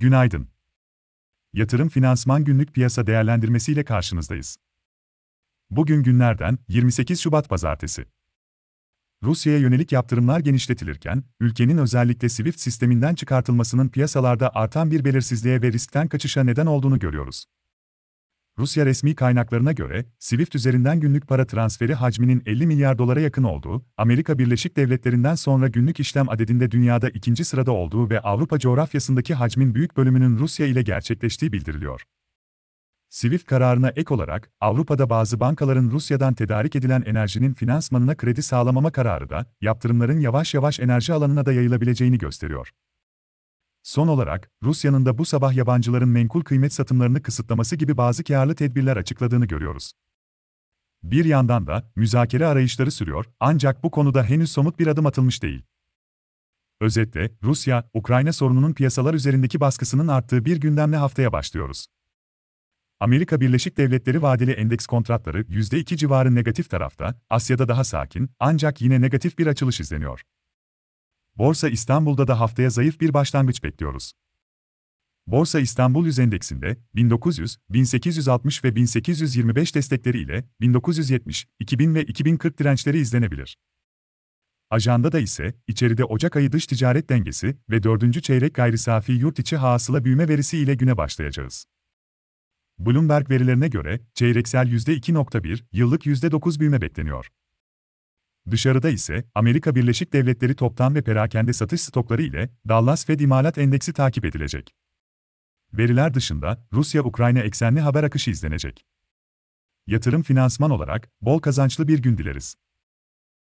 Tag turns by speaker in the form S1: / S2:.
S1: Günaydın. Yatırım Finansman Günlük Piyasa Değerlendirmesi ile karşınızdayız. Bugün günlerden 28 Şubat Pazartesi. Rusya'ya yönelik yaptırımlar genişletilirken, ülkenin özellikle SWIFT sisteminden çıkartılmasının piyasalarda artan bir belirsizliğe ve riskten kaçışa neden olduğunu görüyoruz. Rusya resmi kaynaklarına göre, SWIFT üzerinden günlük para transferi hacminin 50 milyar dolara yakın olduğu, Amerika Birleşik Devletleri'nden sonra günlük işlem adedinde dünyada ikinci sırada olduğu ve Avrupa coğrafyasındaki hacmin büyük bölümünün Rusya ile gerçekleştiği bildiriliyor. SWIFT kararına ek olarak, Avrupa'da bazı bankaların Rusya'dan tedarik edilen enerjinin finansmanına kredi sağlamama kararı da, yaptırımların yavaş yavaş enerji alanına da yayılabileceğini gösteriyor. Son olarak, Rusya'nın da bu sabah yabancıların menkul kıymet satımlarını kısıtlaması gibi bazı karlı tedbirler açıkladığını görüyoruz. Bir yandan da müzakere arayışları sürüyor ancak bu konuda henüz somut bir adım atılmış değil. Özetle, Rusya, Ukrayna sorununun piyasalar üzerindeki baskısının arttığı bir gündemle haftaya başlıyoruz. Amerika Birleşik Devletleri vadeli endeks kontratları %2 civarı negatif tarafta, Asya'da daha sakin, ancak yine negatif bir açılış izleniyor. Borsa İstanbul'da da haftaya zayıf bir başlangıç bekliyoruz. Borsa İstanbul Yüz Endeksinde 1900, 1860 ve 1825 destekleri ile 1970, 2000 ve 2040 dirençleri izlenebilir. Ajanda da ise içeride Ocak ayı dış ticaret dengesi ve 4. çeyrek gayri safi yurt içi hasıla büyüme verisi ile güne başlayacağız. Bloomberg verilerine göre çeyreksel %2.1, yıllık %9 büyüme bekleniyor. Dışarıda ise Amerika Birleşik Devletleri toptan ve perakende satış stokları ile Dallas Fed İmalat Endeksi takip edilecek. Veriler dışında Rusya-Ukrayna eksenli haber akışı izlenecek. Yatırım finansman olarak bol kazançlı bir gün dileriz.